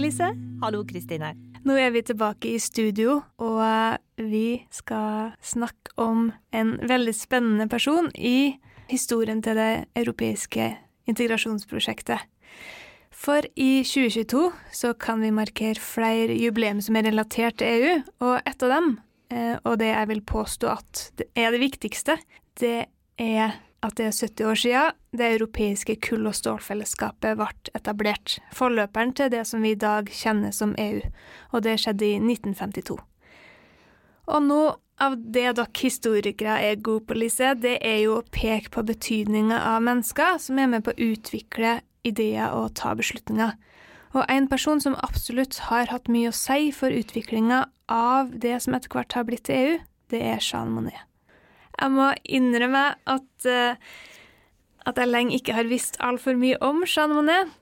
Lise. Hallo, Kristine. Nå er vi tilbake i studio, og vi skal snakke om en veldig spennende person i historien til det europeiske integrasjonsprosjektet. For i 2022 så kan vi markere flere jubileum som er relatert til EU, og et av dem, eh, og det jeg vil påstå at er det viktigste, det er at det er 70 år siden det europeiske kull- og stålfellesskapet ble etablert, forløperen til det som vi i dag kjenner som EU, og det skjedde i 1952. Og noe av det dere historikere er gode på, Lise, det er jo å peke på betydninga av mennesker som er med på å utvikle ideer og ta beslutninger. Og en person som absolutt har hatt mye å si for utviklinga av det som etter hvert har blitt til EU, det er Jean Monnet. Jeg må innrømme at, uh, at jeg lenge ikke har visst altfor mye om Jean Monnet,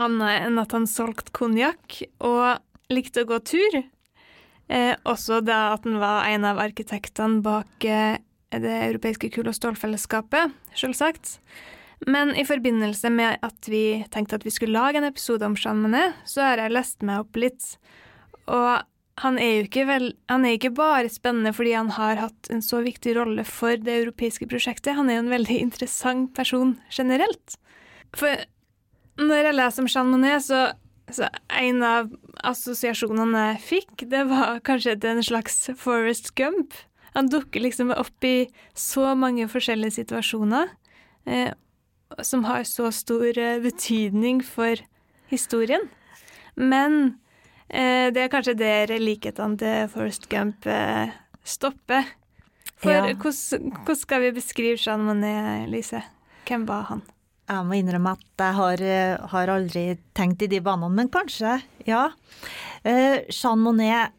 annet enn at han solgte konjakk og likte å gå tur. Eh, også da at han var en av arkitektene bak eh, det europeiske kull- og stålfellesskapet, selvsagt. Men i forbindelse med at vi tenkte at vi skulle lage en episode om Jean Monnet, så har jeg lest meg opp litt. Og han er jo ikke, vel, han er ikke bare spennende fordi han har hatt en så viktig rolle for det europeiske prosjektet, han er jo en veldig interessant person generelt. For når jeg leser om Jean Monnet, så, så en av assosiasjonene jeg fikk, det var kanskje til en slags Forest Gump. Han dukker liksom opp i så mange forskjellige situasjoner eh, som har så stor eh, betydning for historien. Men det er kanskje der likhetene til Forest Gump eh, stopper. For Ja. hvordan, hvordan skal vi beskrive Jean Monnet, Lise? Hvem var han? Jeg må innrømme at jeg har, eh, har aldri tenkt i de banene, men kanskje, ja. Eh, Jean Monnet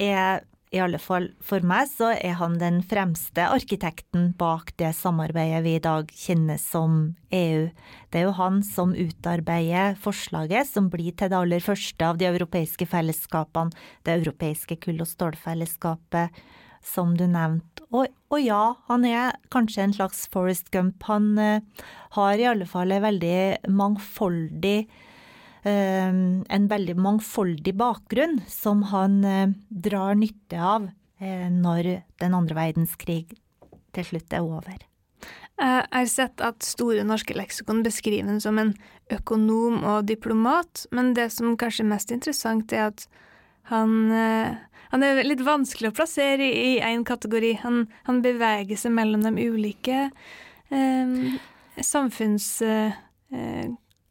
er, i alle fall for meg, så er han den fremste arkitekten bak det samarbeidet vi i dag kjenner som EU. Det er jo han som utarbeider forslaget som blir til det aller første av de europeiske fellesskapene, det europeiske kull- og stålfellesskapet, som du nevnte. Og, og ja, han er kanskje en slags Forest Gump. Han uh, har i alle fall en veldig mangfoldig en veldig mangfoldig bakgrunn som han eh, drar nytte av eh, når den andre verdenskrig til slutt er over. Jeg har sett at Store norske leksikon beskriver ham som en økonom og diplomat, men det som kanskje er mest interessant, er at han, eh, han er litt vanskelig å plassere i én kategori. Han, han beveger seg mellom de ulike eh, samfunns... Eh,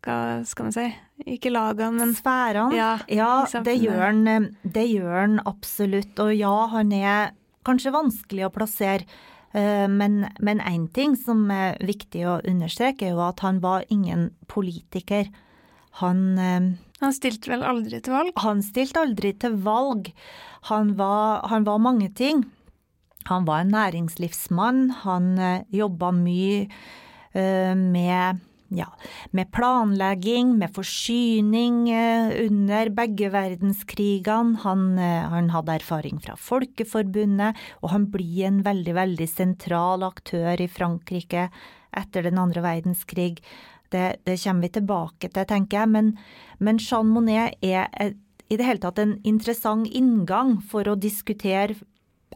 hva skal man si? Ikke lagene, men Sfærene? Ja, ja det, gjør han, eh, det gjør han absolutt. Og ja, han er kanskje vanskelig å plassere. eh, Men én ting som er viktig å understreke, er jo at han var ingen politiker. Han eh, han stilte vel aldri til valg. Han stilte aldri til valg. Han var, han var mange ting. Han var en næringslivsmann. Han jobba mye med, ja, med planlegging, med forsyning eh, under begge verdenskrigene. Han, eh, han hadde erfaring fra Folkeforbundet, og han blir en veldig, veldig sentral aktør i Frankrike etter den andre verdenskrig. Det, det kommer vi tilbake til, tenker jeg. Men, men Jean Monnet er i det hele tatt en interessant inngang for å diskutere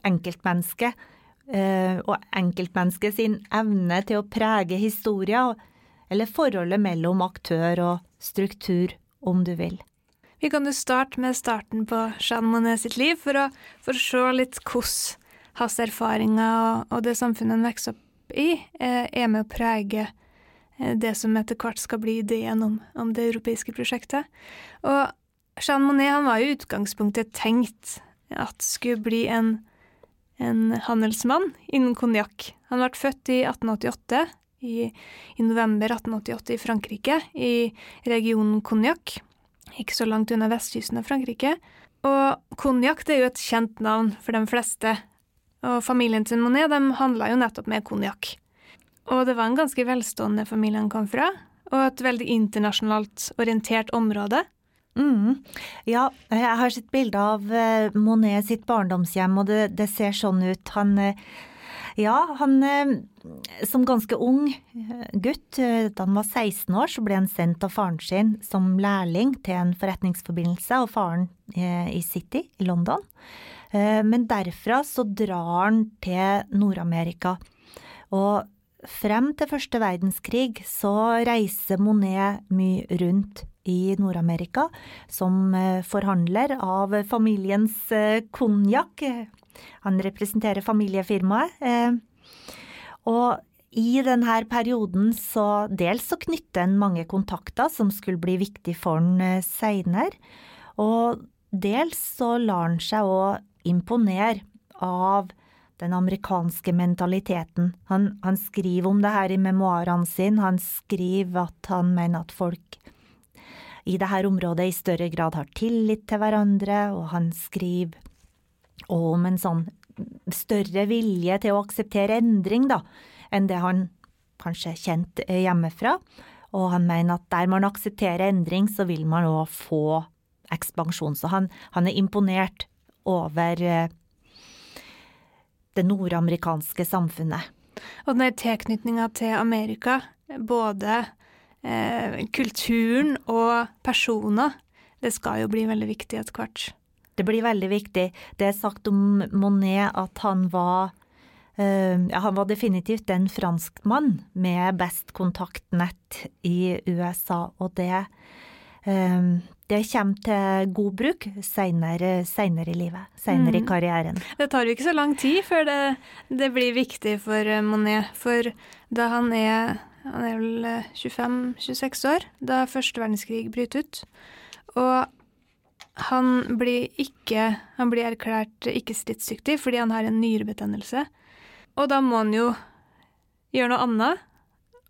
enkeltmennesket. eh, og enkeltmennesket sin evne til å prege historia, eller forholdet mellom aktør og struktur, om du vil. Vi kan jo starte med starten på Jean Monnet sitt liv, for å, se litt hvordan hans erfaringer og, det samfunnet han vokser opp i, eh, er med å prege eh, det som etter hvert skal bli ideen om, om det europeiske prosjektet. Og Jean Monnet var jo utgangspunktet tenkt at skulle bli en, en handelsmann innen konjakk. Han ble født i 1888 i, i november 1888 i Frankrike, i regionen Cognac. Ikke så langt unna vestkysten av Frankrike. Og konjakk er jo et kjent navn for de fleste. Og familien til Monet de handla jo nettopp med konjakk. Og det var en ganske velstående familie han kom fra, og et veldig internasjonalt orientert område. Mm. Ja, jeg har sett bilde av eh, Monet sitt barndomshjem, og det, det ser sånn ut. Han eh, ja, han eh, som ganske ung gutt, da han var 16 år, så ble han sendt av faren sin som lærling til en forretningsforbindelse av faren i City i London. Men derfra så drar han til Nord-Amerika. Og frem til første verdenskrig så reiser Monet mye rundt i Nord-Amerika som eh, forhandler av familiens eh, konjakk. Han representerer familiefirmaet. Eh, og i denne perioden så dels så knytter han mange kontakter som skulle bli viktig for han seinere, og dels så lar han seg òg imponere av den amerikanske mentaliteten. Han, han, skriver om det her i memoarene sine. Han skriver at han mener at folk i dette området i større grad har tillit til hverandre, og han skriver om en sånn større vilje til å akseptere endring, da, enn det han kanskje kjent hjemmefra. Og han mener at der man aksepterer endring, så vil man òg få ekspansjon. Så han, han er imponert over eh, det nordamerikanske samfunnet. Og den tilknytninga til Amerika, både eh, kulturen og personer, det skal jo bli veldig viktig etter hvert. Det blir veldig viktig. Det er sagt om Monet at han var eh, ja, han var definitivt en franskmann med best kontaktnett i USA, og det eh, det kommer til god bruk seinere i livet, seinere mm. i karrieren. Det tar jo ikke så lang tid før det, det blir viktig for Monet, for da han er han er vel 25-26 eh, år da første verdenskrig bryter ut. Og han blir ikke Han blir erklært ikke stridsdyktig fordi han har en nyrebetennelse. Og da må han jo gjøre noe annet.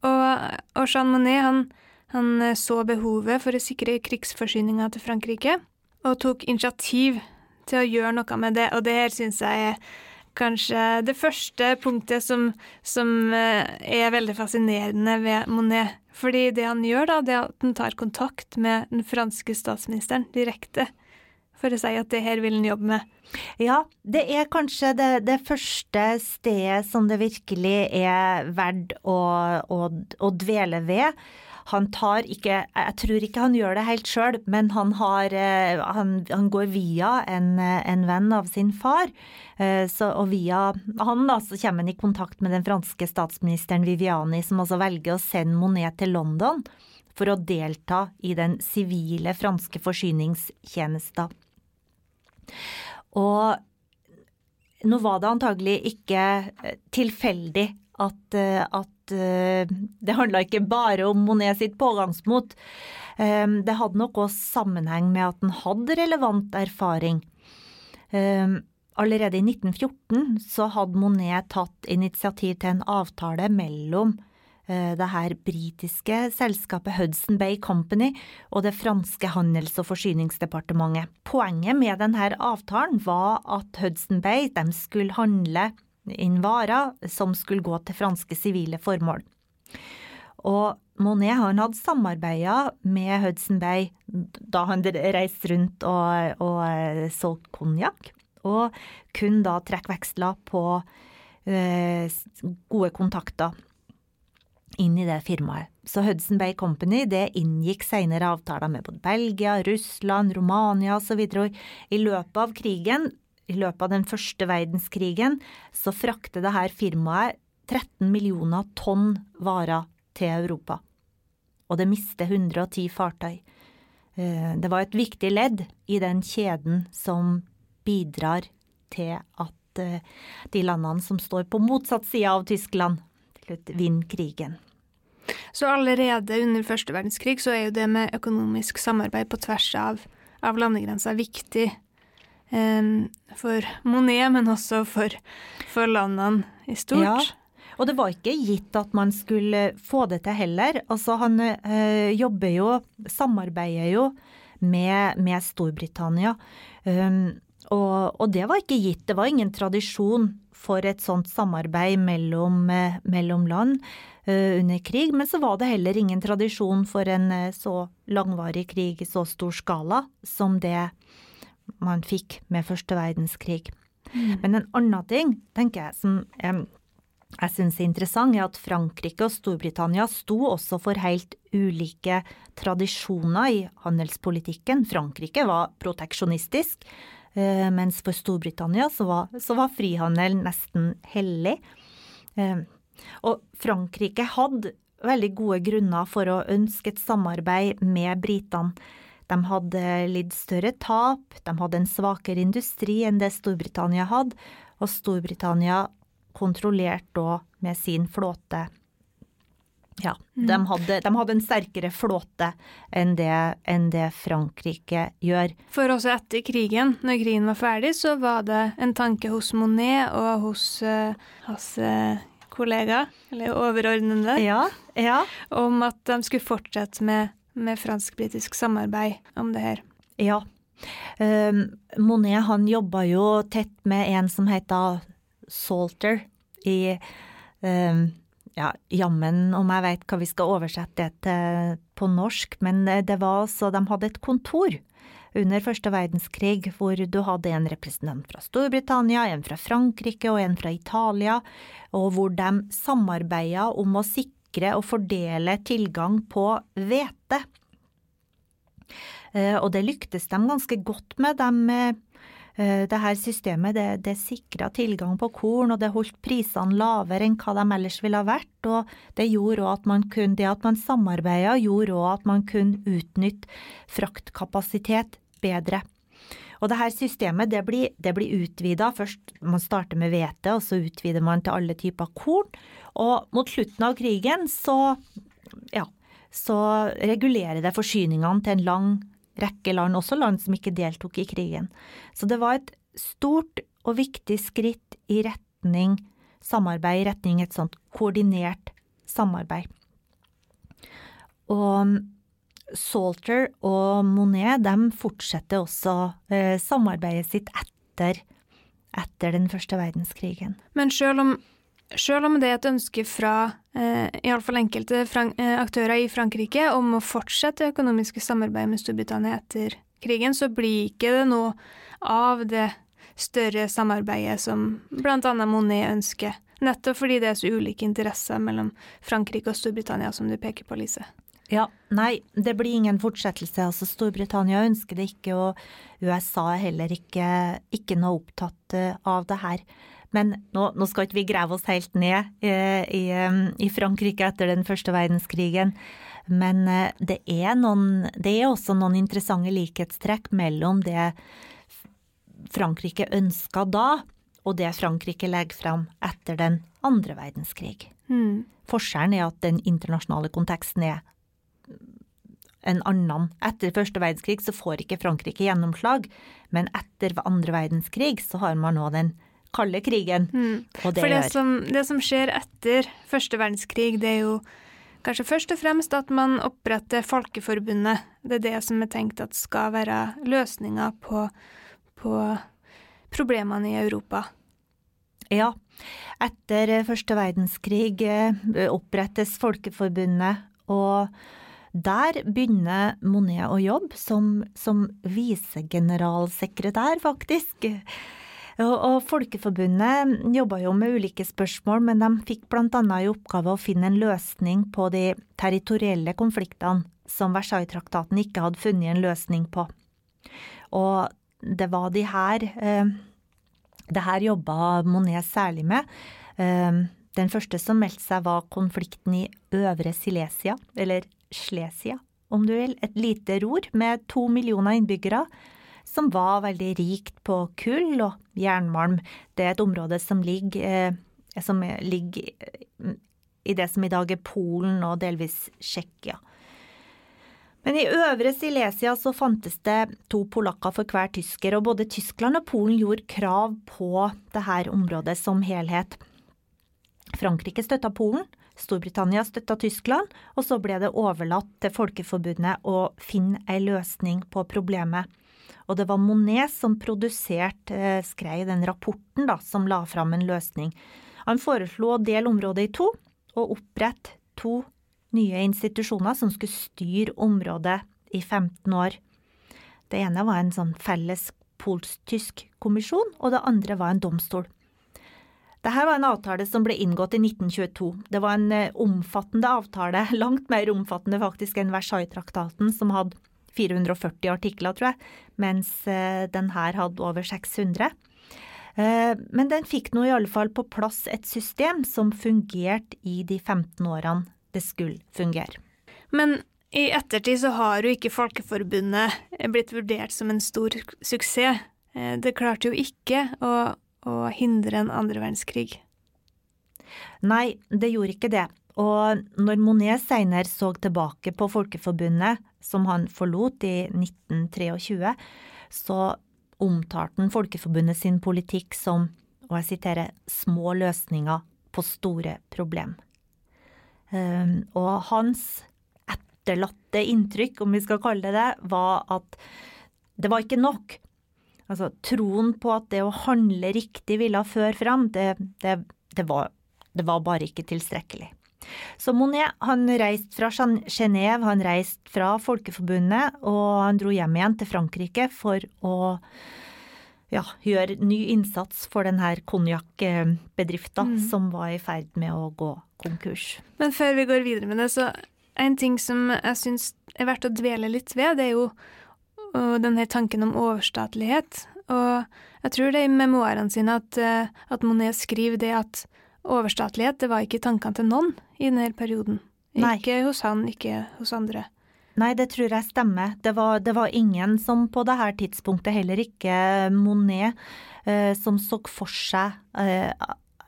Og, og Jean Monnet han, han så behovet for å sikre krigsforsyninga til Frankrike, og tok initiativ til å gjøre noe med det. Og det her syns jeg er kanskje det første punktet som, som, eh, er veldig fascinerende ved Monet. Fordi det han gjør, da, det er at han tar kontakt med den franske statsministeren direkte. For å si at det her vil han jobbe med. Ja, det er kanskje det, det første stedet som det virkelig er verdt å, å, å dvele ved. Han tar ikke Jeg tror ikke han gjør det helt sjøl, men han, har, eh, han, han, går via en, en, venn av sin far. Eh, så, og via han da, så kommer han i kontakt med den franske statsministeren Viviani, som altså velger å sende Monet til London for å delta i den sivile franske forsyningstjenesten. Og nå var det antagelig ikke tilfeldig at, at Eh, det handla ikke bare om Monet sitt pågangsmot. Ehm, det hadde nok også sammenheng med at han hadde relevant erfaring. Ehm, allerede i 1914 så hadde Monet tatt initiativ til en avtale mellom eh, det her britiske selskapet Hudson Bay Company og det franske handels- og forsyningsdepartementet. Poenget med denne avtalen var at Hudson Bay skulle handle inn varer som skulle gå til franske sivile formål. Og Monet han hadde samarbeida med Hudson Bay da han reiste rundt og, og eh, solgte konjakk, og kunne da trekke veksler på eh, gode kontakter inn i det firmaet. Så Hudson Bay Company det inngikk senere avtaler med både Belgia, Russland, Romania osv. I løpet av krigen i løpet av den første verdenskrigen så frakter dette firmaet 13 millioner tonn varer til Europa. Og det mister 110 fartøy. Eh, det var et viktig ledd i den kjeden som bidrar til at eh, de landene som står på motsatt side av Tyskland, vinner krigen. Så allerede under første verdenskrig så er jo det med økonomisk samarbeid på tvers av, av landegrensa viktig for Monet, men også for, for landene i stort. Ja. Og det var ikke gitt at man skulle få det til heller. Altså han øh, jobber jo, samarbeider jo med, med Storbritannia. Um, og, og, det var ikke gitt. Det var ingen tradisjon for et sånt samarbeid mellom, uh, mellom land uh, under krig. Men så var det heller ingen tradisjon for en så langvarig krig i så stor skala som det man fikk med første verdenskrig. Mm. Men en annen ting, tenker jeg, som um, jeg syns er interessant, er at Frankrike og Storbritannia sto også for helt ulike tradisjoner i handelspolitikken. Frankrike var proteksjonistisk, eh, mens for Storbritannia så var, så var frihandel nesten hellig. Eh, og Frankrike hadde veldig gode grunner for å ønske et samarbeid med britene. De hadde lidd større tap, de hadde en svakere industri enn det Storbritannia hadde, og Storbritannia kontrollerte da med sin flåte ja, mm. de, hadde, de, hadde, en sterkere flåte enn det, enn det, Frankrike gjør. For også etter krigen, når krigen var ferdig, så var det en tanke hos Monet og hos uh, hans uh, kollega, eller overordnede, ja, ja. om at de skulle fortsette med med fransk-britisk samarbeid om det her. Ja. Um, Monet han jobba jo tett med en som heter Salter i um, ja, jammen om jeg veit hva vi skal oversette det til på norsk, men det var altså De hadde et kontor under første verdenskrig hvor du hadde en representant fra Storbritannia, en fra Frankrike og en fra Italia, og hvor de samarbeida om å sikre sikre og fordele tilgang på hvete. Eh, og det lyktes de ganske godt med. De, eh, det her systemet det, det sikra tilgang på korn, og det holdt prisene lavere enn hva de ellers ville ha vært. Og det gjorde òg at man kunne, det at man samarbeida, gjorde òg at man kunne utnytte fraktkapasitet bedre. Og det her systemet det blir, det blir utvida. Først man starter med hvete, og så utvider man til alle typer korn. Og mot slutten av krigen så, ja, så regulerer det forsyningene til en lang rekke land, også land som ikke deltok i krigen. Så det var et stort og viktig skritt i retning samarbeid, i retning et sånt koordinert samarbeid. Og Salter og Monet de fortsetter også eh, samarbeidet sitt etter, etter den første verdenskrigen. Men selv om, selv om det er et ønske fra eh, iallfall enkelte eh, aktører i Frankrike om å fortsette det økonomiske samarbeidet med Storbritannia etter krigen, så blir ikke det noe av det større samarbeidet som bl.a. Monet ønsker. Nettopp fordi det er så ulike interesser mellom Frankrike og Storbritannia, som du peker på, Lise. Ja, nei, det blir ingen fortsettelse. Altså, Storbritannia ønsker det ikke, og USA er heller ikke, ikke noe opptatt eh, av det her. Men nå, nå, skal ikke vi grave oss helt ned eh, i, eh, i, Frankrike etter den første verdenskrigen. Men det er, noen, det er også noen interessante likhetstrekk mellom det Frankrike ønska da, og det Frankrike legger fram etter den andre verdenskrig. Mm. Forskjellen er at den internasjonale konteksten er en annen. Etter første verdenskrig så får ikke Frankrike gjennomslag, men etter andre verdenskrig så har man nå den kalde krigen. Mm. Og det For det som, det som skjer etter første verdenskrig, det er jo kanskje først og fremst at man oppretter Folkeforbundet. Det er det som er tenkt at skal være løsninga på, på problemene i Europa. Ja. Etter første verdenskrig eh, opprettes Folkeforbundet, og der begynner Monet å jobbe som, som visegeneralsekretær, faktisk. Og, Folkeforbundet jobba jo med ulike spørsmål, men de fikk annet i oppgave å finne en løsning på de territorielle konfliktene som Versailles-traktaten ikke hadde funnet en løsning på. Og det var de her eh, Det her jobba Monet særlig med. Eh, den første som meldte seg, var konflikten i Øvre Silesia, eller Slesia, om du vil, et lite ror med to millioner innbyggere, som var veldig rikt på kull og jernmalm. Det er et område som ligger, eh, som ligger i det som i dag er Polen og delvis Tsjekkia. Men i Øvre Silesia så fantes det to polakker for hver tysker, og både Tyskland og Polen gjorde krav på dette området som helhet. Frankrike støtta Polen, Storbritannia støtta Tyskland, og så ble det overlatt til Folkeforbundet å finne ei løsning på problemet. Og det var Monet som produserte, eh, skrev den rapporten da, som la fram en løsning. Han foreslo å dele området i to, og opprette to nye institusjoner som skulle styre området i 15 år. Det ene var en sånn felles polsk-tysk kommisjon, og det andre var en domstol. Dette var en avtale som ble inngått i 1922. Det var en eh, omfattende avtale, langt mer omfattende faktisk enn Versailles-traktaten, som hadde 440 artikler, tror jeg, mens eh, den her hadde over 600. Eh, men den fikk nå i alle fall på plass et system som fungerte i de 15 årene det skulle fungere. Men i ettertid så har jo ikke Folkeforbundet blitt vurdert som en stor suksess. Det klarte jo ikke å å hindre en andre verdenskrig? Nei, det gjorde ikke det. Og når Monet senere så tilbake på Folkeforbundet, som han forlot i 1923, så omtalte han Folkeforbundet sin politikk som, og jeg siterer, små løsninger på store problem. Um, og hans etterlatte inntrykk, om vi skal kalle det det, var at det var ikke nok. Altså, troen på at det å handle riktig ville føre fram, det, det, det, var, det var bare ikke tilstrekkelig. Så Monet han reiste fra Genéve, han reiste fra Folkeforbundet, og han dro hjem igjen til Frankrike for å ja, gjøre ny innsats for denne konjakkbedriften mm. som var i ferd med å gå konkurs. Men før vi går videre med det, så en ting som jeg syns er verdt å dvele litt ved, det er jo og denne tanken om overstatlighet. Og jeg tror det er i memoarene sine at, eh, at, Monet skriver det at overstatlighet, det var ikke tankene til noen i denne perioden. Nei. Ikke hos han, ikke hos andre. Nei, det tror jeg stemmer. Det var, det var ingen som på dette tidspunktet, heller ikke Monet, eh, som så for seg eh,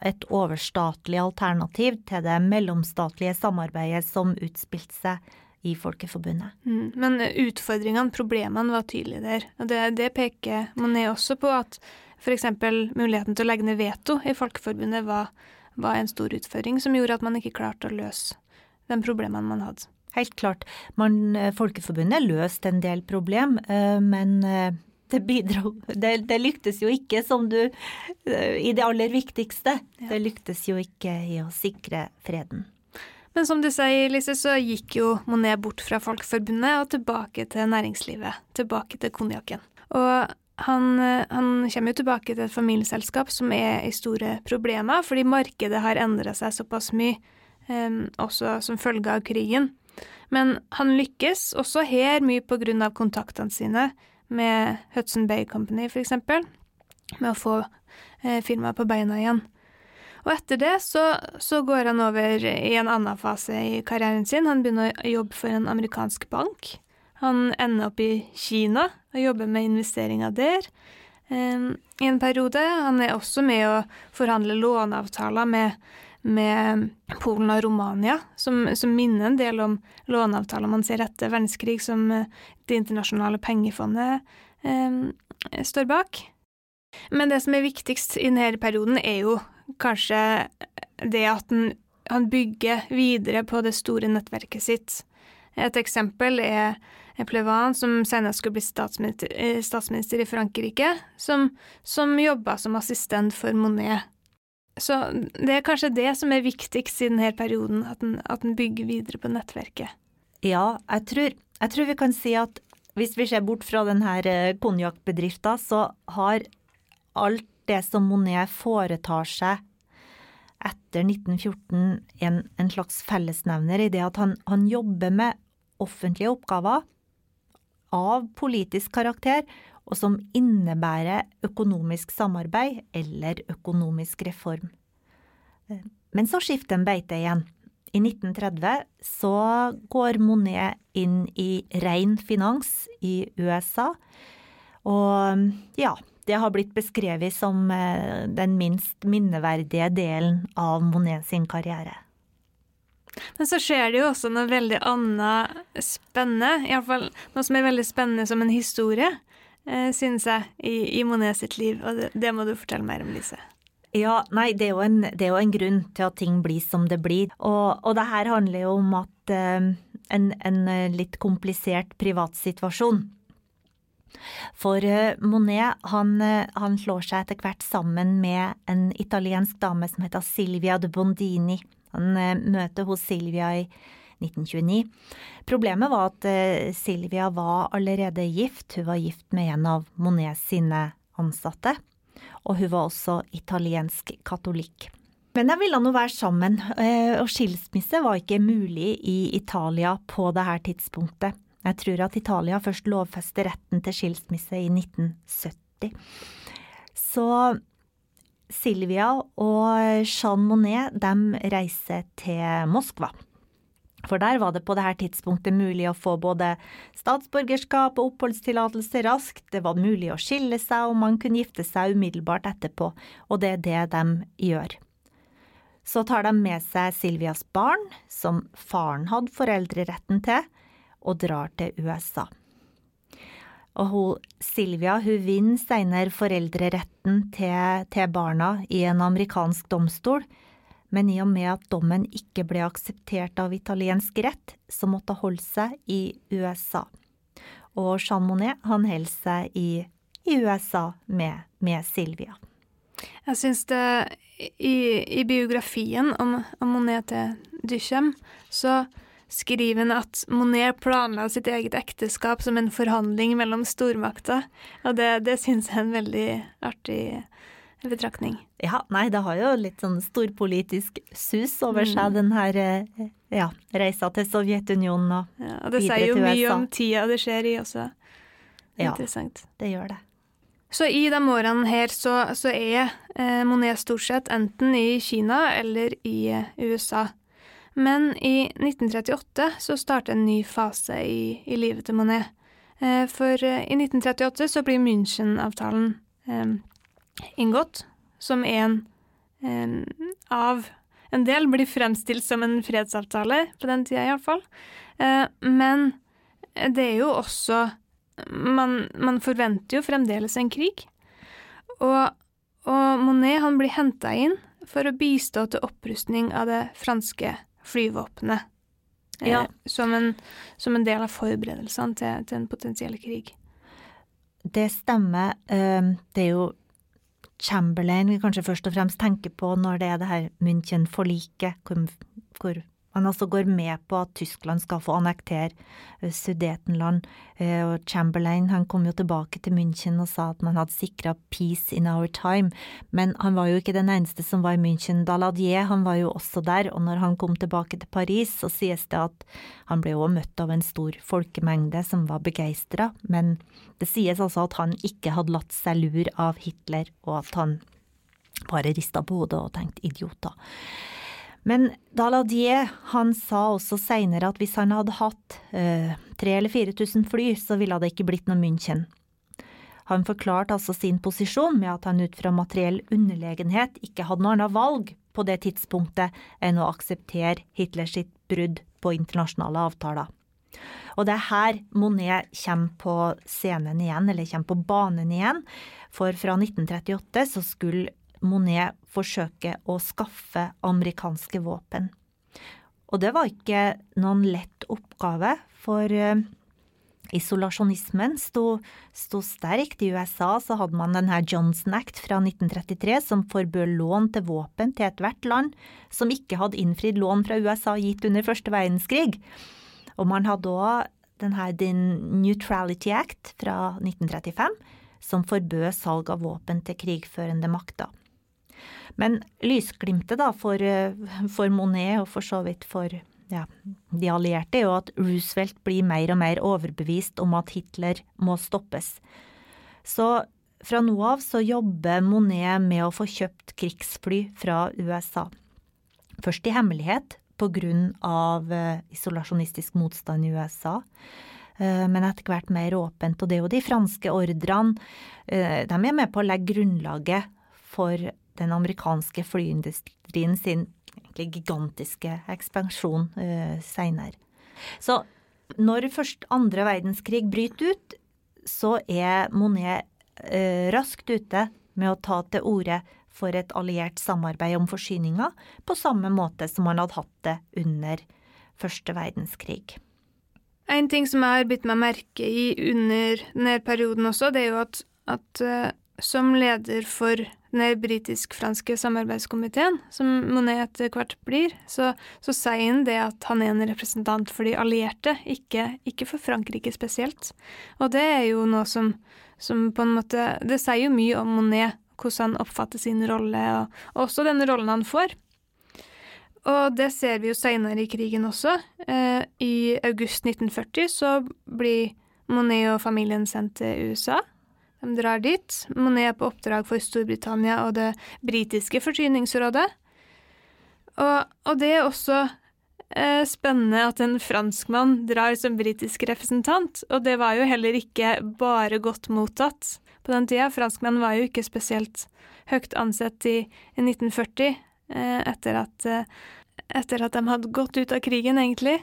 et overstatlig alternativ til det mellomstatlige samarbeidet som utspilte seg i Folkeforbundet. Mm, men utfordringene, problemene, var tydelige der. Og det, det peker Monet også på, at f.eks. muligheten til å legge ned veto i Folkeforbundet var, var, en stor utfordring, som gjorde at man ikke klarte å løse de problemene man hadde. Helt klart. Man, eh, Folkeforbundet løste en del problem, eh, men eh, det bidro det, det, lyktes jo ikke som du I det aller viktigste. Ja. Det lyktes jo ikke i å sikre freden. Men som du sier, Lise, så gikk jo Monet bort fra Folkeforbundet og tilbake til næringslivet. Tilbake til konjakken. Og han, han, kommer jo tilbake til et familieselskap som er i store problemer, fordi markedet har endra seg såpass mye, um, også som følge av krigen. Men han lykkes også her mye på grunn av kontaktene sine med Hudson Bay Company, eksempel, med å få eh, firmaet på beina igjen. Og etter det så, så, går han over i en annen fase i karrieren sin. Han begynner å jobbe for en amerikansk bank. Han ender opp i Kina og jobber med investeringer der um, i en periode. Han er også med å forhandle låneavtaler med, med Polen og Romania, som, som, minner en del om låneavtaler man ser etter verdenskrig, som eh, Det internasjonale pengefondet um, står bak. Men det som er viktigst i denne perioden, er jo kanskje det at han, han bygger videre på det store nettverket sitt. Et eksempel er Plevan, som senere skulle bli statsminister, eh, statsminister i Frankrike, som, som jobba som assistent for Monet. Så det er kanskje det som er viktigst i denne perioden, at den, bygger videre på nettverket. Ja, jeg tror, jeg tror, vi kan si at hvis vi ser bort fra denne eh, konjakkbedrifta, så har alt det som Monet foretar seg etter 1914 en, en slags fellesnevner i det at han, han, jobber med offentlige oppgaver av politisk karakter, og som innebærer økonomisk samarbeid eller økonomisk reform. Men så skifter en beite igjen. I 1930 så går Monet inn i ren finans i USA, og ja, det har blitt beskrevet som eh, den minst minneverdige delen av Monet sin karriere. Men så skjer det jo også noe veldig annet spennende, iallfall noe som er veldig spennende som en historie, eh, synes jeg, i, i Monet sitt liv. Og det, det, må du fortelle mer om, Lise. Ja, nei, det er, jo en, det er jo en grunn til at ting blir som det blir. Og, og det her handler jo om at eh, en, en litt komplisert privatsituasjon. For eh, Monet han, eh, han, slår seg etter hvert sammen med en italiensk dame som heter Silvia de Bondini. Han eh, møter hos Silvia i 1929. Problemet var at Silvia var allerede gift. Hun var gift med en av Monet sine ansatte og hun var også italiensk katolikk. Men jeg ville nå være sammen, og skilsmisse var ikke mulig i Italia på dette tidspunktet. Jeg tror at Italia først lovfester retten til skilsmisse i 1970. Så Silvia og Jean Monnet de reiser til Moskva. For der var det på dette tidspunktet mulig å få både statsborgerskap og oppholdstillatelse raskt, det var mulig å skille seg, og man kunne gifte seg umiddelbart etterpå, og det er det de gjør. Så tar de med seg Silvias barn, som faren hadde foreldreretten til, og drar til USA. Og hun, Silvia hun vinner senere foreldreretten til, til barna i en amerikansk domstol, men i og med at dommen ikke ble akseptert av italiensk rett, så måtte hun holde seg i USA. Og Jean Monnet han holder seg i, i USA med, med, Silvia. Jeg syns det i, i, biografien om, om Monet til Duchem, så skriver han at Monet planla sitt eget ekteskap som en forhandling mellom stormakter, og det, det syns jeg er en veldig artig betraktning. Ja, nei, det har jo litt sånn storpolitisk sus over mm. seg, den her eh, ja, reisa til Sovjetunionen og ja, og det sier jo mye om tida det skjer i også. Ja, Interessant. det gjør det. Så i de årene her så, så er eh, Monet stort sett enten i Kina eller i eh, USA. Men i 1938 så starter en ny fase i, i livet til Monet. Eh, for eh, i 1938 så blir München-avtalen eh, inngått, som en av en del blir fremstilt som en fredsavtale, på den tida iallfall. Men det er jo også man, man, forventer jo fremdeles en krig. Og, og Monet han blir henta inn for å bistå til opprustning av det franske flyvåpenet. Eh, ja. Eh, som, en, som, en, del av forberedelsene til, til en potensiell krig. Det stemmer. Det er jo Chamberlain vi kanskje først og fremst tenker på når det er det her München-forliket, hvor, hvor han altså går med på at Tyskland skal få annektere eh, Sudetenland. Eh, og Chamberlain han kom jo tilbake til München og sa at man hadde sikra peace in our time. Men han var jo ikke den eneste som var i München. Daladier han var jo også der, og når han kom tilbake til Paris, så sies det at han ble også møtt av en stor folkemengde som var begeistra. Men det sies altså at han ikke hadde latt seg lure av Hitler, og at han bare rista på hodet og tenkte idioter. Men Daladier han sa også seinere at hvis han hadde hatt eh, 3000 eller 4000 fly, så ville det ikke blitt noe München. Han forklarte altså sin posisjon med at han ut fra materiell underlegenhet ikke hadde noe annet valg på det tidspunktet enn å akseptere Hitlers brudd på internasjonale avtaler. Og det er her Monet kommer på scenen igjen, eller kommer på banen igjen, for fra 1938 så skulle Monet forsøke å skaffe amerikanske våpen. Og det var ikke noen lett oppgave, for eh, isolasjonismen sto, sto, sterkt. I USA så hadde man denne Johnson Act fra 1933 som forbød lån til våpen til ethvert land som ikke hadde innfridd lån fra USA gitt under første verdenskrig. Og man hadde òg denne Neutrality Act fra 1935 som forbød salg av våpen til krigførende makter. Men lysglimtet da for, eh, for Monet, og for så vidt for ja, de allierte, er jo at Roosevelt blir mer og mer overbevist om at Hitler må stoppes. Så fra nå av så jobber Monet med å få kjøpt krigsfly fra USA. Først i hemmelighet av eh, isolasjonistisk motstand i USA eh, men etter hvert mer åpent. Og det er jo de franske ordrene. De er med på å legge grunnlaget for den amerikanske flyindustrien sin gigantiske ekspansjon uh, seinere. Så når først andre verdenskrig bryter ut, så er Monet uh, raskt ute med å ta til orde for et alliert samarbeid om forsyninger, på samme måte som han hadde hatt det under første verdenskrig. En ting som jeg har bitt meg merke i under denne perioden også, det er jo at, at uh, som leder for den britisk-franske samarbeidskomiteen, som Monet etter hvert blir, så, så, sier han det at han er en representant for de allierte, ikke, ikke, for Frankrike spesielt. Og det er jo noe som, som på en måte Det sier jo mye om Monet, hvordan han oppfatter sin rolle, og, og også den rollen han får. Og det ser vi jo seinere i krigen også. Eh, I august 1940 så blir Monet og familien sendt til USA. De drar dit. Monet er på oppdrag for Storbritannia og det britiske forsyningsrådet. Og, og det er også eh, spennende at en franskmann drar som britisk representant, og det var jo heller ikke bare godt mottatt på den tida. Franskmenn var jo ikke spesielt høyt ansett i, i 1940, eh, etter, at, eh, etter at de hadde gått ut av krigen, egentlig.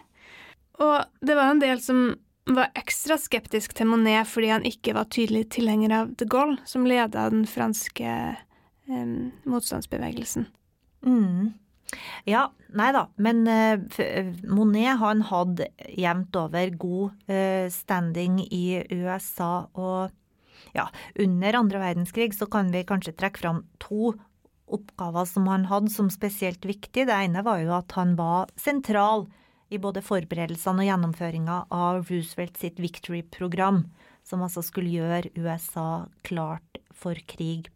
Og det var en del som var ekstra skeptisk til Monet fordi han ikke var tydelig tilhenger av de Gaulle, som leda den franske eh, motstandsbevegelsen. Mm. Ja, nei da, men eh, Monet han hadde jevnt over god eh, standing i USA, og ja, under andre verdenskrig så kan vi kanskje trekke fram to oppgaver som han hadde som spesielt viktig. Det ene var jo at han var sentral i både forberedelsene og gjennomføringa av Roosevelt sitt Victory-program, som altså skulle gjøre USA klart for krig.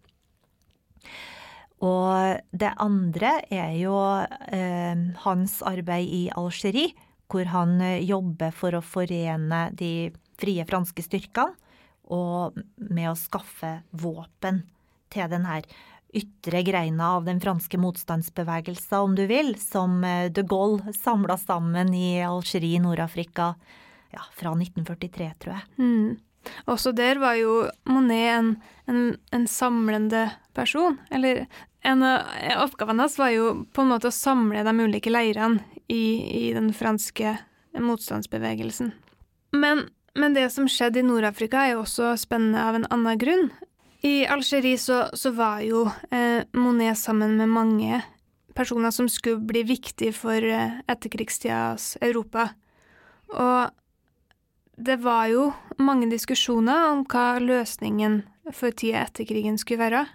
Og det andre er jo eh, hans arbeid i Algerie, hvor han eh, jobber for å forene de frie franske styrkene og med å skaffe våpen til denne ytre greina av den franske motstandsbevegelsen, om du vil, som eh, de Gaulle samla sammen i Algerie, Nord-Afrika, ja, fra 1943, tror jeg. Mm. Også der var jo Monet en, en, en samlende person. Eller en av oppgavene hans var jo på en måte å samle de ulike leirene i, i den franske motstandsbevegelsen. Men, men det som skjedde i Nord-Afrika, er jo også spennende av en annen grunn. I Algerie så, så, var jo eh, Monet sammen med mange personer som skulle bli viktige for eh, etterkrigstidas Europa. Og det var jo mange diskusjoner om hva løsningen for tida etter krigen skulle være.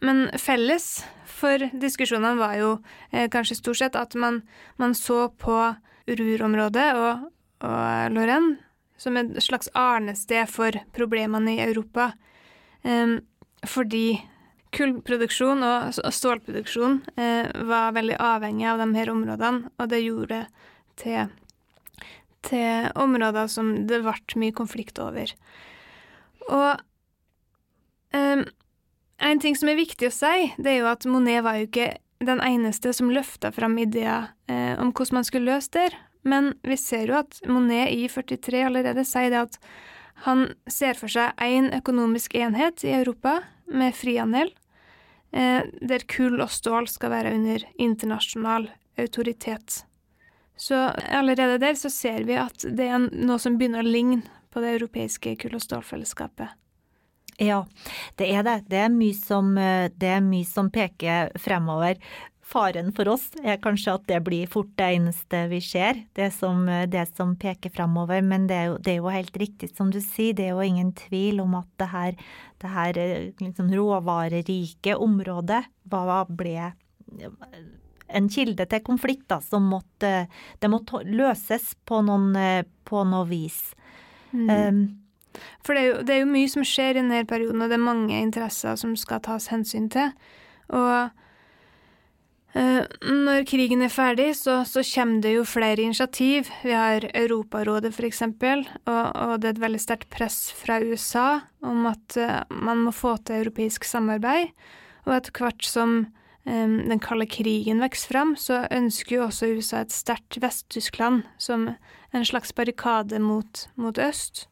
Men felles for diskusjonene var jo eh, kanskje stort sett at man, man så på Ruhr-området og, og Lorraine som et slags arnested for problemene i Europa. Um, fordi kullproduksjon og stålproduksjon eh, var veldig avhengig av de her områdene, og det gjorde til, til områder som det ble mye konflikt over. Og um, en ting som er viktig å si, det er jo at Monet var jo ikke den eneste som løfta fram ideer eh, om hvordan man skulle løse det, men vi ser jo at Monet i 43 allerede sier det at han ser for seg én økonomisk enhet i Europa med frihandel, eh, der kull og stål skal være under internasjonal autoritet. Så allerede der så ser vi at det er noe som begynner å ligne på det europeiske kull- og stålfellesskapet. Ja, det er det. Det er mye som, eh, det er mye som peker fremover. Faren for oss er kanskje at det blir fort det eneste vi ser, det som, det som peker framover. Men det er, jo, det er, jo, helt riktig som du sier, det er jo ingen tvil om at det her, det her liksom råvarerike området hva ble en kilde til konflikt da, som måtte, det måtte løses på, noen, på noe vis. Mm. Um, for det er, jo, det er, jo, mye som skjer i denne perioden, og det er mange interesser som skal tas hensyn til. Og Eh, når krigen er ferdig, så, så, kommer det jo flere initiativ. Vi har Europarådet, eksempel, og, og det er et veldig sterkt press fra USA om at uh, man må få til europeisk samarbeid. Og etter hvert som um, den kalde krigen vokser fram, så ønsker jo også USA et sterkt Vest-Tyskland som en slags barrikade mot, mot øst,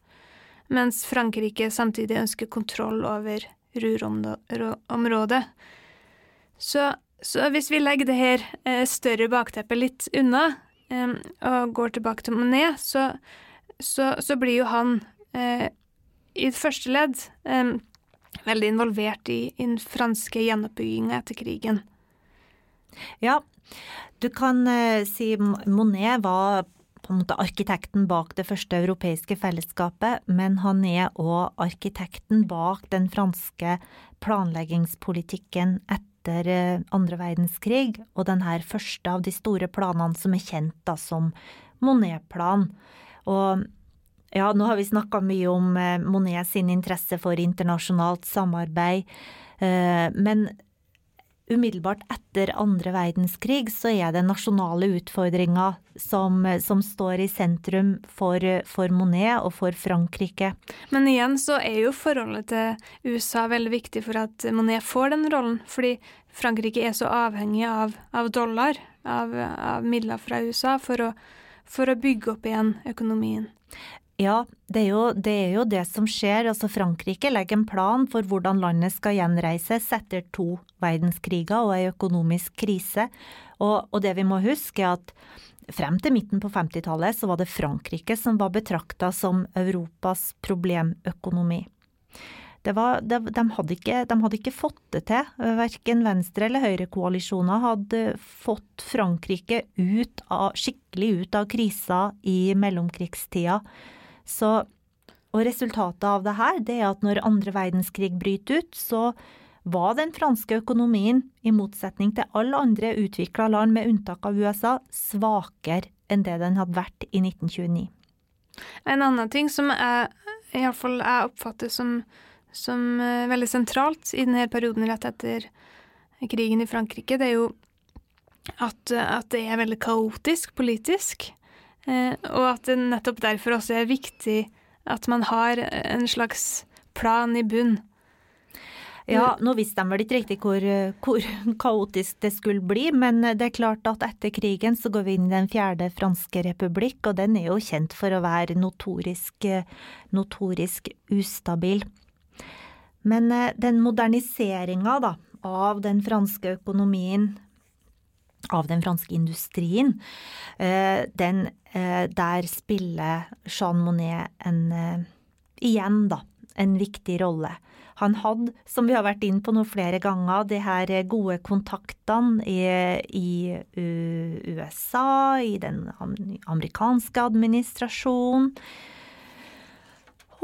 mens Frankrike samtidig ønsker kontroll over Ruhr-området. Så så hvis vi legger det her eh, større bakteppet litt unna, eh, og går tilbake til Monet, så, så, så blir jo han eh, i første ledd veldig involvert i, i den franske gjenoppbygginga etter krigen. Ja, du kan si Monet var på en måte arkitekten bak det første europeiske fellesskapet, men han er òg arkitekten bak den franske planleggingspolitikken etter eh, andre verdenskrig, og den her første av de store planene som er kjent da som Monet-plan. Og ja, nå har vi snakka mye om eh, Monet sin interesse for internasjonalt samarbeid, men umiddelbart etter andre verdenskrig så er det nasjonale utfordringer som, som står i sentrum for, for, Monet og for Frankrike. Men igjen så er jo forholdet til USA veldig viktig for at Monet får den rollen, fordi Frankrike er så avhengig av, av dollar, av, av, midler fra USA, for å, for å bygge opp igjen økonomien. Ja, det er, jo, det er, jo, det som skjer. Altså Frankrike legger en plan for hvordan landet skal gjenreises etter to verdenskriger og ei økonomisk krise. Og, og, det vi må huske, er at frem til midten på 50-tallet så var det Frankrike som var betrakta som Europas problemøkonomi. Var, de, de, hadde ikke, de, hadde ikke, fått det til. Verken venstre- eller høyrekoalisjoner hadde fått Frankrike ut av, skikkelig ut av krisa i mellomkrigstida. Så, og resultatet av det her, det er at når andre verdenskrig bryter ut, så var den franske økonomien, i motsetning til alle andre utvikla land med unntak av USA, svakere enn det den hadde vært i 1929. En annen ting som iallfall jeg oppfatter som, som er veldig sentralt i denne perioden rett etter krigen i Frankrike, det er jo at, at det er veldig kaotisk politisk. Eh, og at det nettopp derfor også er viktig at man har en slags plan i bunn. Ja, nå visste de vel ikke riktig hvor, hvor, kaotisk det skulle bli, men det er klart at etter krigen så går vi inn i den fjerde franske republikk, og den er jo kjent for å være notorisk, notorisk ustabil. Men eh, den moderniseringa av den franske økonomien av den franske industrien. Eh, den, eh, der spiller Jean Monnet en igjen, da, en viktig rolle. Han hadde, som vi har vært inn på nå flere ganger, de her gode kontaktene i, i USA, i den amerikanske administrasjonen.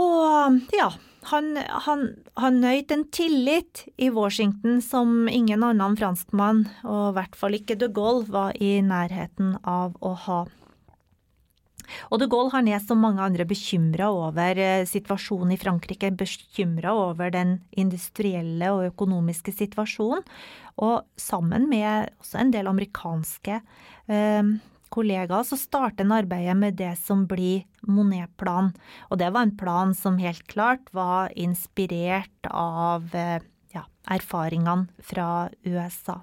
Og ja, han, han, han nøyt en tillit i Washington som ingen annen franskmann, og i hvert fall ikke de Gaulle, var i nærheten av å ha. Og de Gaulle han er som mange andre bekymra over eh, situasjonen i Frankrike, bekymra over den industrielle og økonomiske situasjonen, og sammen med også en del amerikanske eh, kollegaer, så starter en arbeidet med det som blir Monet-planen. Og det var en plan som helt klart var inspirert av eh, ja, erfaringene fra USA.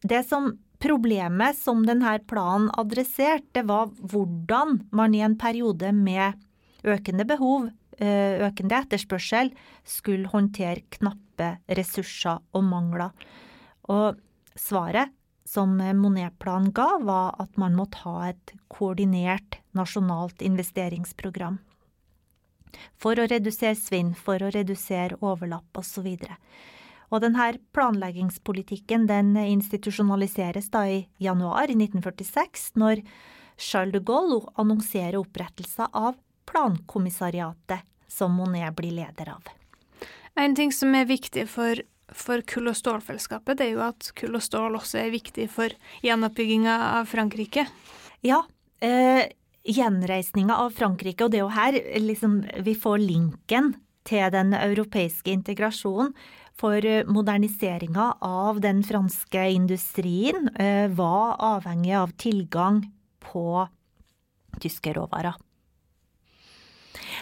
Det som Problemet som denne planen adresserte, var hvordan man i en periode med økende behov, eh, økende etterspørsel, skulle håndtere knappe ressurser og mangler. Og svaret som Monet-planen ga, var at man måtte ha et koordinert nasjonalt investeringsprogram. For å redusere svinn, for å redusere overlapp osv. Og, og denne planleggingspolitikken den institusjonaliseres da i januar 1946, når Charles de Gaulle annonserer opprettelse av Plankommissariatet, som Monet blir leder av. En ting som er viktig for for kull- og stålfellesskapet, det er jo at kull og stål også er viktig for gjenoppbygginga av Frankrike. Ja, eh, gjenreisninga av Frankrike, og det er jo her liksom, vi får linken til den europeiske integrasjonen. For eh, moderniseringa av den franske industrien eh, var avhengig av tilgang på tyske råvarer.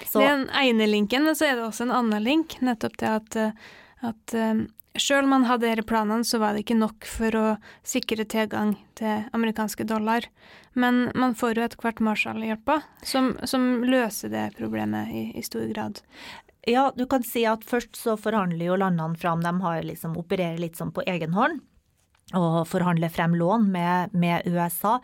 Så, den ene linken, men så er det også en annen link, nettopp det at, eh, at Sjøl om man hadde disse planene, så var det ikke nok for å sikre tilgang til amerikanske dollar. Men man får jo etter hvert Marshall-hjelpa, som, som, løser det problemet i, i, stor grad. Ja, du kan si at først så forhandler jo landene fram, de har liksom opererer litt sånn på egen hånd. Og forhandler frem lån med, med USA.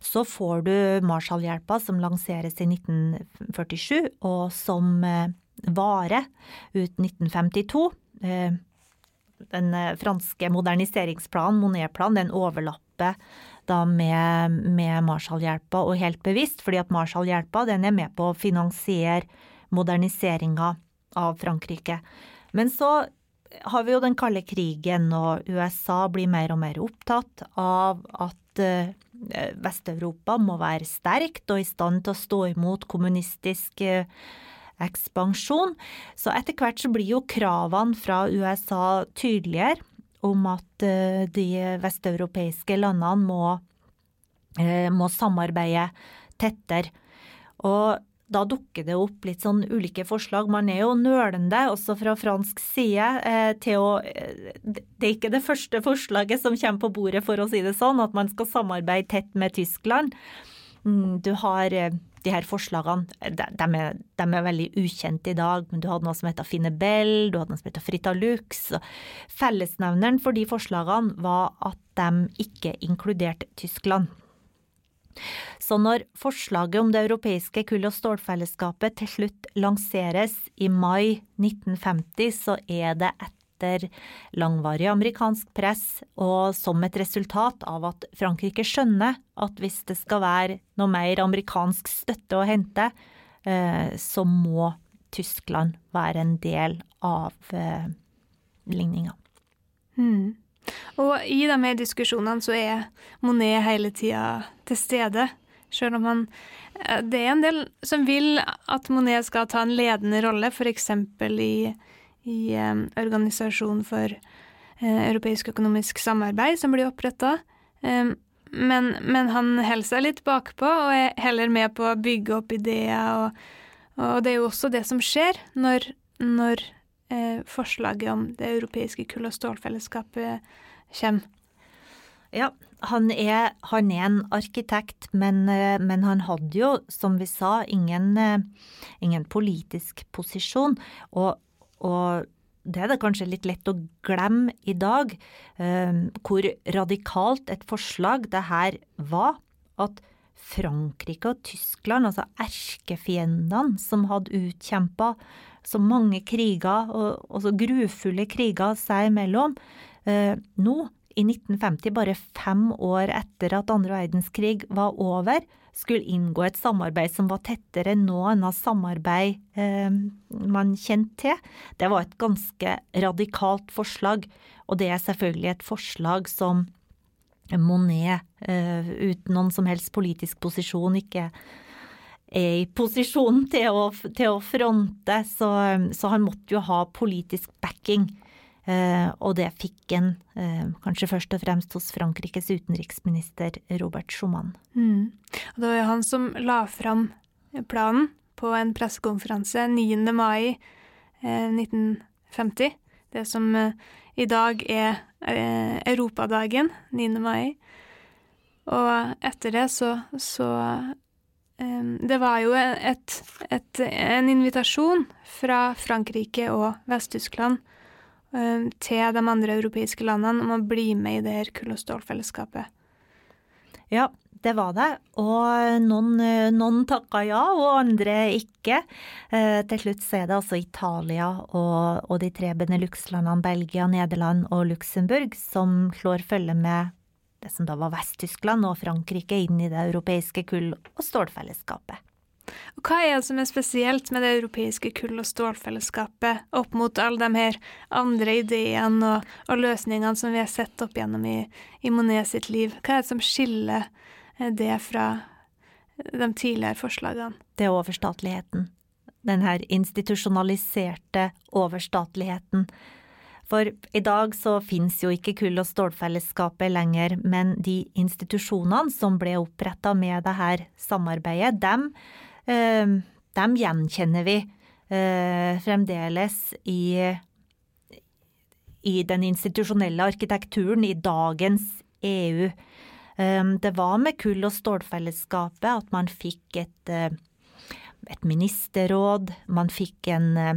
Så får du Marshall-hjelpa, som lanseres i 1947, og som eh, vare ut 1952. Den franske moderniseringsplanen, Monet-planen, den overlapper da med, med Marshallhjelpa, og helt bevisst, fordi at Marshallhjelpa den er med på å finansiere moderniseringa av Frankrike. Men så har vi jo den kalde krigen, og USA blir mer og mer opptatt av at eh, Vest-Europa må være sterkt og i stand til å stå imot kommunistisk eh, ekspansjon. Så etter hvert så blir jo kravene fra USA tydeligere om at eh, de vesteuropeiske landene må, eh, må samarbeide tettere. Og da dukker det opp litt sånn ulike forslag. Man er jo nølende, også fra fransk side, eh, til å Det er ikke det første forslaget som kommer på bordet, for å si det sånn, at man skal samarbeide tett med Tyskland. Mm, du har de her forslagene de, de, er, de, er, veldig ukjente i dag, men du hadde noe som heter Finebell, du hadde noe som heter Fritalux. Fellesnevneren for de forslagene var at de ikke inkluderte Tyskland. Så når forslaget om det europeiske kull- og stålfellesskapet til slutt lanseres i mai 1950, så er det et etter langvarig amerikansk press og som et resultat av at Frankrike skjønner at hvis det skal være noe mer amerikansk støtte å hente, eh, så må Tyskland være en del av eh, ligninga. Mm. Og i de her diskusjonene så er Monet hele tida til stede. Selv om han eh, Det er en del som vil at Monet skal ta en ledende rolle, f.eks. i i eh, Organisasjonen for eh, europeisk økonomisk samarbeid, som blir oppretta. Eh, men, men, han holder seg litt bakpå og er heller med på å bygge opp ideer. Og, og det er jo også det som skjer når, når eh, forslaget om det europeiske kull- og stålfellesskapet kommer. Ja, han er, han er, en arkitekt, men, men, han hadde jo, som vi sa, ingen, ingen politisk posisjon. Og og det er det kanskje litt lett å glemme i dag, eh, hvor radikalt et forslag det her var. At Frankrike og Tyskland, altså erkefiendene som hadde utkjempa så mange kriger, og, og så grufulle kriger seg imellom, eh, nå i 1950, bare fem år etter at andre verdenskrig var over, skulle inngå et samarbeid som var tettere enn av samarbeid eh, man kjente til. Det var et ganske radikalt forslag, og det er selvfølgelig et forslag som Monet, eh, uten noen som helst politisk posisjon, ikke er i posisjon til å, til å fronte, så, så han måtte jo ha politisk backing. Eh, og det fikk en eh, kanskje først og fremst hos Frankrikes utenriksminister Robert Schumann. Mm. Det var jo han som la fram planen på en pressekonferanse 9. mai 1950. Eh, det som i dag er Europadagen, 9. mai. Og etter det så, så Det var jo et, et, en invitasjon fra Frankrike og Vest-Tyskland til de andre europeiske landene om å bli med i det her kull- og stålfellesskapet. Ja, det var det. Og noen, eh, noen takka ja, og andre ikke. Eh, til slutt så er det altså Italia og, og de tre Benelux-landene Belgia, Nederland og Luxembourg som slår følge med det som da var Vest-Tyskland og Frankrike inn i det europeiske kull- og stålfellesskapet. Og hva er det som er spesielt med det europeiske kull- og stålfellesskapet opp mot alle de her andre ideene og, og løsningene som vi har sett opp gjennom i, i, Monet sitt liv? Hva er det som skiller eh, det fra de tidligere forslagene? Det er overstatligheten. Den her institusjonaliserte overstatligheten. For i dag så finnes jo ikke kull- og stålfellesskapet lenger, men de institusjonene som ble oppretta med det her samarbeidet, dem dem gjenkjenner vi eh, fremdeles i, i den institusjonelle arkitekturen i dagens EU. Ehm, det var med kull- og stålfellesskapet at man fikk et, eh, et ministerråd, man fikk en eh,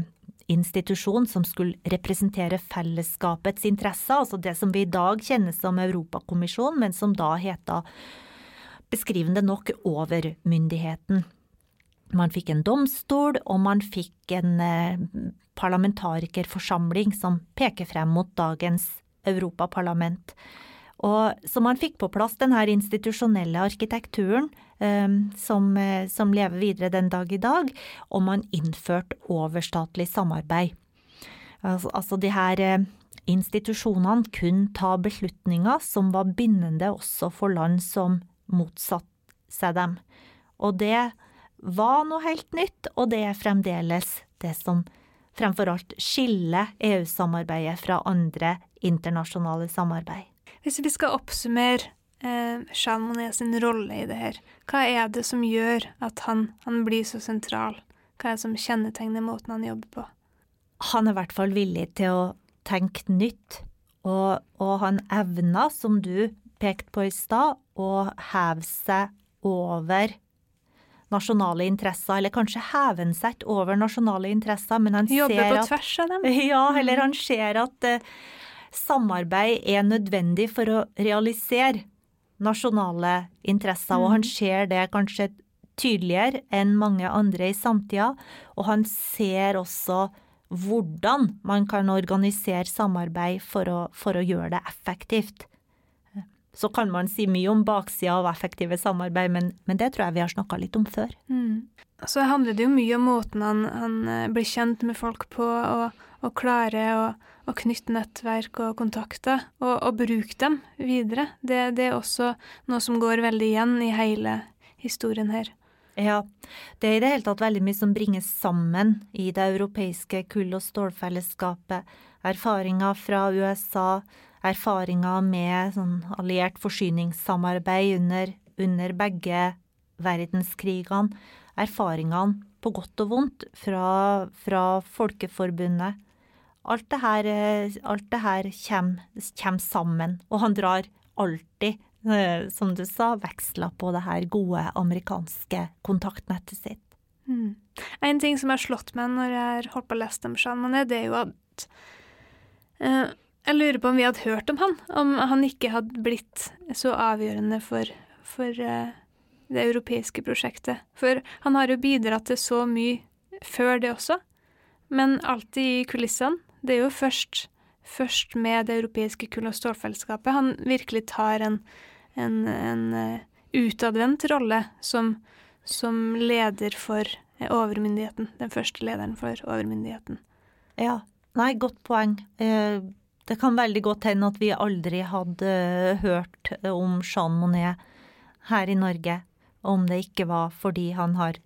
institusjon som skulle representere fellesskapets interesser, altså det som vi i dag kjenner som Europakommisjonen, men som da heta beskrivende nok overmyndigheten. Man fikk en domstol, og man fikk en eh, parlamentarikerforsamling som peker frem mot dagens Europaparlament. Og, så man fikk på plass den her institusjonelle arkitekturen eh, som, eh, som, lever videre den dag i dag, og man innførte overstatlig samarbeid. Altså, altså de her institusjonene kunne ta beslutninger som var bindende også for land som motsatte seg dem. Og det var noe helt nytt, og det er fremdeles det som fremfor alt skiller EU-samarbeidet fra andre internasjonale samarbeid. Hvis vi skal oppsummere eh, Jean Monnet sin rolle i det her, hva er det som gjør at han, han blir så sentral? Hva er det som kjennetegner måten han jobber på? Han er i hvert fall villig til å tenke nytt, og, og han evner, som du pekte på i stad, å heve seg over nasjonale interesser, eller kanskje heve seg over nasjonale interesser, men han Jobber ser på at tvers av dem? Ja, eller han ser at uh, samarbeid er nødvendig for å realisere nasjonale interesser, og han ser det kanskje tydeligere enn mange andre i samtida, og han ser også hvordan man kan organisere samarbeid for å, for å gjøre det effektivt. Så kan man si mye om baksida av effektive samarbeid, men, men, det tror jeg vi har snakka litt om før. Mm. Så handler det jo mye om måten han, han eh, blir kjent med folk på, og, og klarer å, å, knytte nettverk og kontakter, og, og bruke dem videre. Det, det, er også noe som går veldig igjen i hele historien her. Ja, det er i det hele tatt veldig mye som bringes sammen i det europeiske kull- og stålfellesskapet. Erfaringer fra USA, erfaringer med sånn alliert forsyningssamarbeid under, under begge verdenskrigene. Erfaringene på godt og vondt fra, fra Folkeforbundet. Alt det her, alt det her kommer, kommer sammen, og han drar alltid Eh, som du sa, veksler på det her gode amerikanske kontaktnettet sitt. Mm. En ting som har slått meg når jeg har holdt på å lese dem sammen, det er jo at uh, Jeg lurer på om vi hadde hørt om han, om han ikke hadde blitt så avgjørende for, for uh, det europeiske prosjektet. For han har jo bidratt til så mye før det også, men alltid i kulissene. Det er jo først, først med det europeiske kull- og stålfellesskapet han virkelig tar en en, en uh, utadvendt rolle som, som, leder for uh, overmyndigheten. Den første lederen for overmyndigheten. Ja. Nei, godt poeng. Uh, det kan veldig godt hende at vi aldri hadde hørt om Jean Monnet her i Norge om det ikke var fordi han har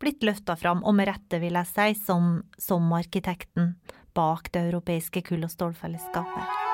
blitt løfta fram, og med rette, vil jeg si, som, som arkitekten bak det europeiske kull- og stålfellesskapet.